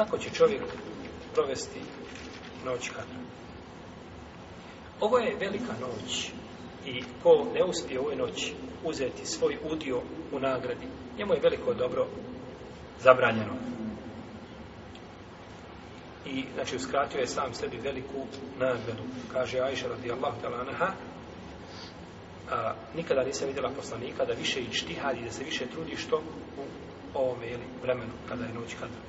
kako će čovjek provesti noć kada? Ovo je velika noć i ko ne uspije ovoj noći uzeti svoj udio u nagradi, njemu je veliko dobro zabranjeno. I, znači, uskratio je sam sebi veliku nagradu. Kaže Ajša radijallahu talanaha, a, nikada nisam vidjela poslanika da više ištihadi, da se više trudi što u ovome ili, vremenu kada je noć kada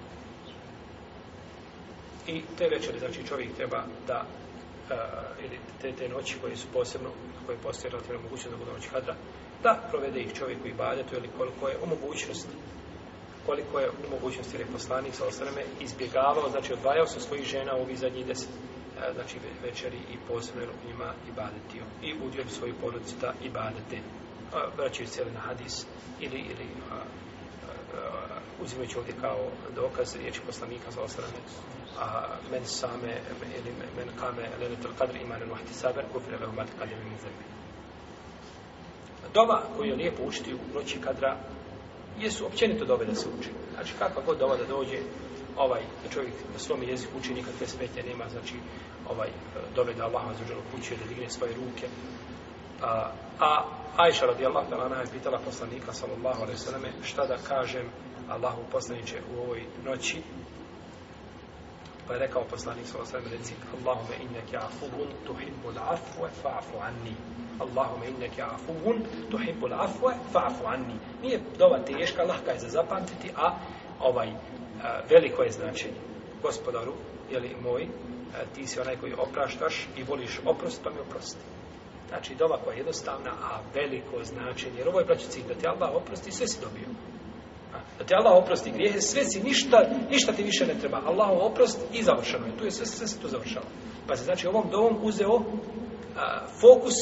i te večere, znači čovjek treba da uh, ili te, te noći koje su posebno, koje postoje relativno moguće da budu noći hadra, da provede ih čovjeku i badetu ili koliko je omogućnosti koliko je u mogućnosti ili poslanik sa osreme izbjegavao, znači odvajao se svojih žena u ovih zadnjih deset e, znači večeri i posebno njima i badetio i udjel svoju porodicu da i badete vraćaju se na hadis ili, ili a, uzimajući ovdje kao dokaz riječi poslanika za osrame a men same ili men kame lenetel kadri imanen vahti saber kufre lehumat kadri min zemlji Dova koju je lijepo učiti u noći kadra jesu općenito dove da se uči. Znači kakva god dova da dođe ovaj da čovjek na svom jeziku uči nikakve smetnje nema, znači ovaj dove da Allah za želu kuće, da digne svoje ruke, A, a Ajša radijallahu ta'ala ona je pitala poslanika sallallahu alejhi ve selleme šta da kažem Allahu poslanice u ovoj noći. Pa je rekao poslanik sallallahu alejhi ve selleme reci Allahumma innaka afuwun tuhibbul afwa fa'fu anni. Allahumma innaka afuwun tuhibbul afwa fa'fu anni. Nije dova teška, lahka je za zapamtiti, a ovaj a, e, veliko je značenje. Gospodaru, je li moj, a, e, ti si onaj koji opraštaš i voliš oprost, pa mi oprosti. Znači, dova koja je jednostavna, a veliko značenje. Jer ovo je, braći, cilj, da te Allah oprosti, sve si dobio. Da te Allah oprosti grijehe, sve si, ništa, ništa ti više ne treba. Allah oprost i završeno je. Tu je sve, sve se to završalo. Pa se, znači, ovom dovom uzeo a, fokus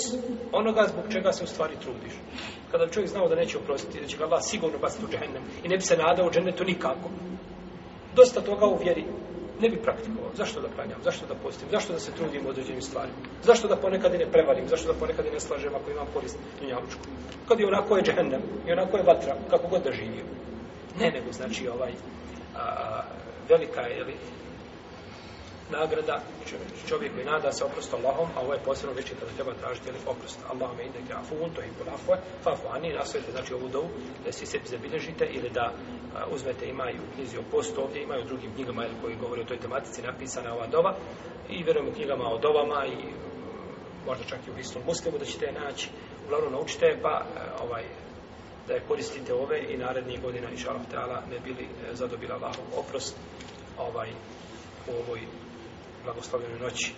onoga zbog čega se u stvari trudiš. Kada bi čovjek znao da neće oprostiti, da će ga Allah sigurno baciti u džennem i ne bi se nadao u džennetu nikako. Dosta toga u vjeri ne bi praktikovao. Zašto da klanjam? Zašto da postim? Zašto da se trudim u određenim stvarima? Zašto da ponekad i ne prevarim? Zašto da ponekad i ne slažem ako imam korist u njavučku? Kad je onako je džehennem i onako je vatra, kako god da živim. Ne, nego znači ovaj a, a, velika je, jeli, nagrada čovjek koji nada se oprosto Allahom, a ovo je posebno veći kada treba tražiti ili oprost. Allah me ide grafu, to je bolafu, fafu, ani, nasvete, znači ovu dovu, da si se zabilježite ili da Pa uzmete, imaju knjizi o postu ovdje, imaju drugim knjigama koji govori o toj tematici, napisana ova doba i vjerujem u knjigama o dobama i e, možda čak i u istom muslimu da ćete je naći. Uglavnom naučite je pa e, ovaj, da je koristite ove i narednije godine i šalom teala ne bili e, zadobila Allahov oprost ovaj, u ovoj blagoslovljenoj noći.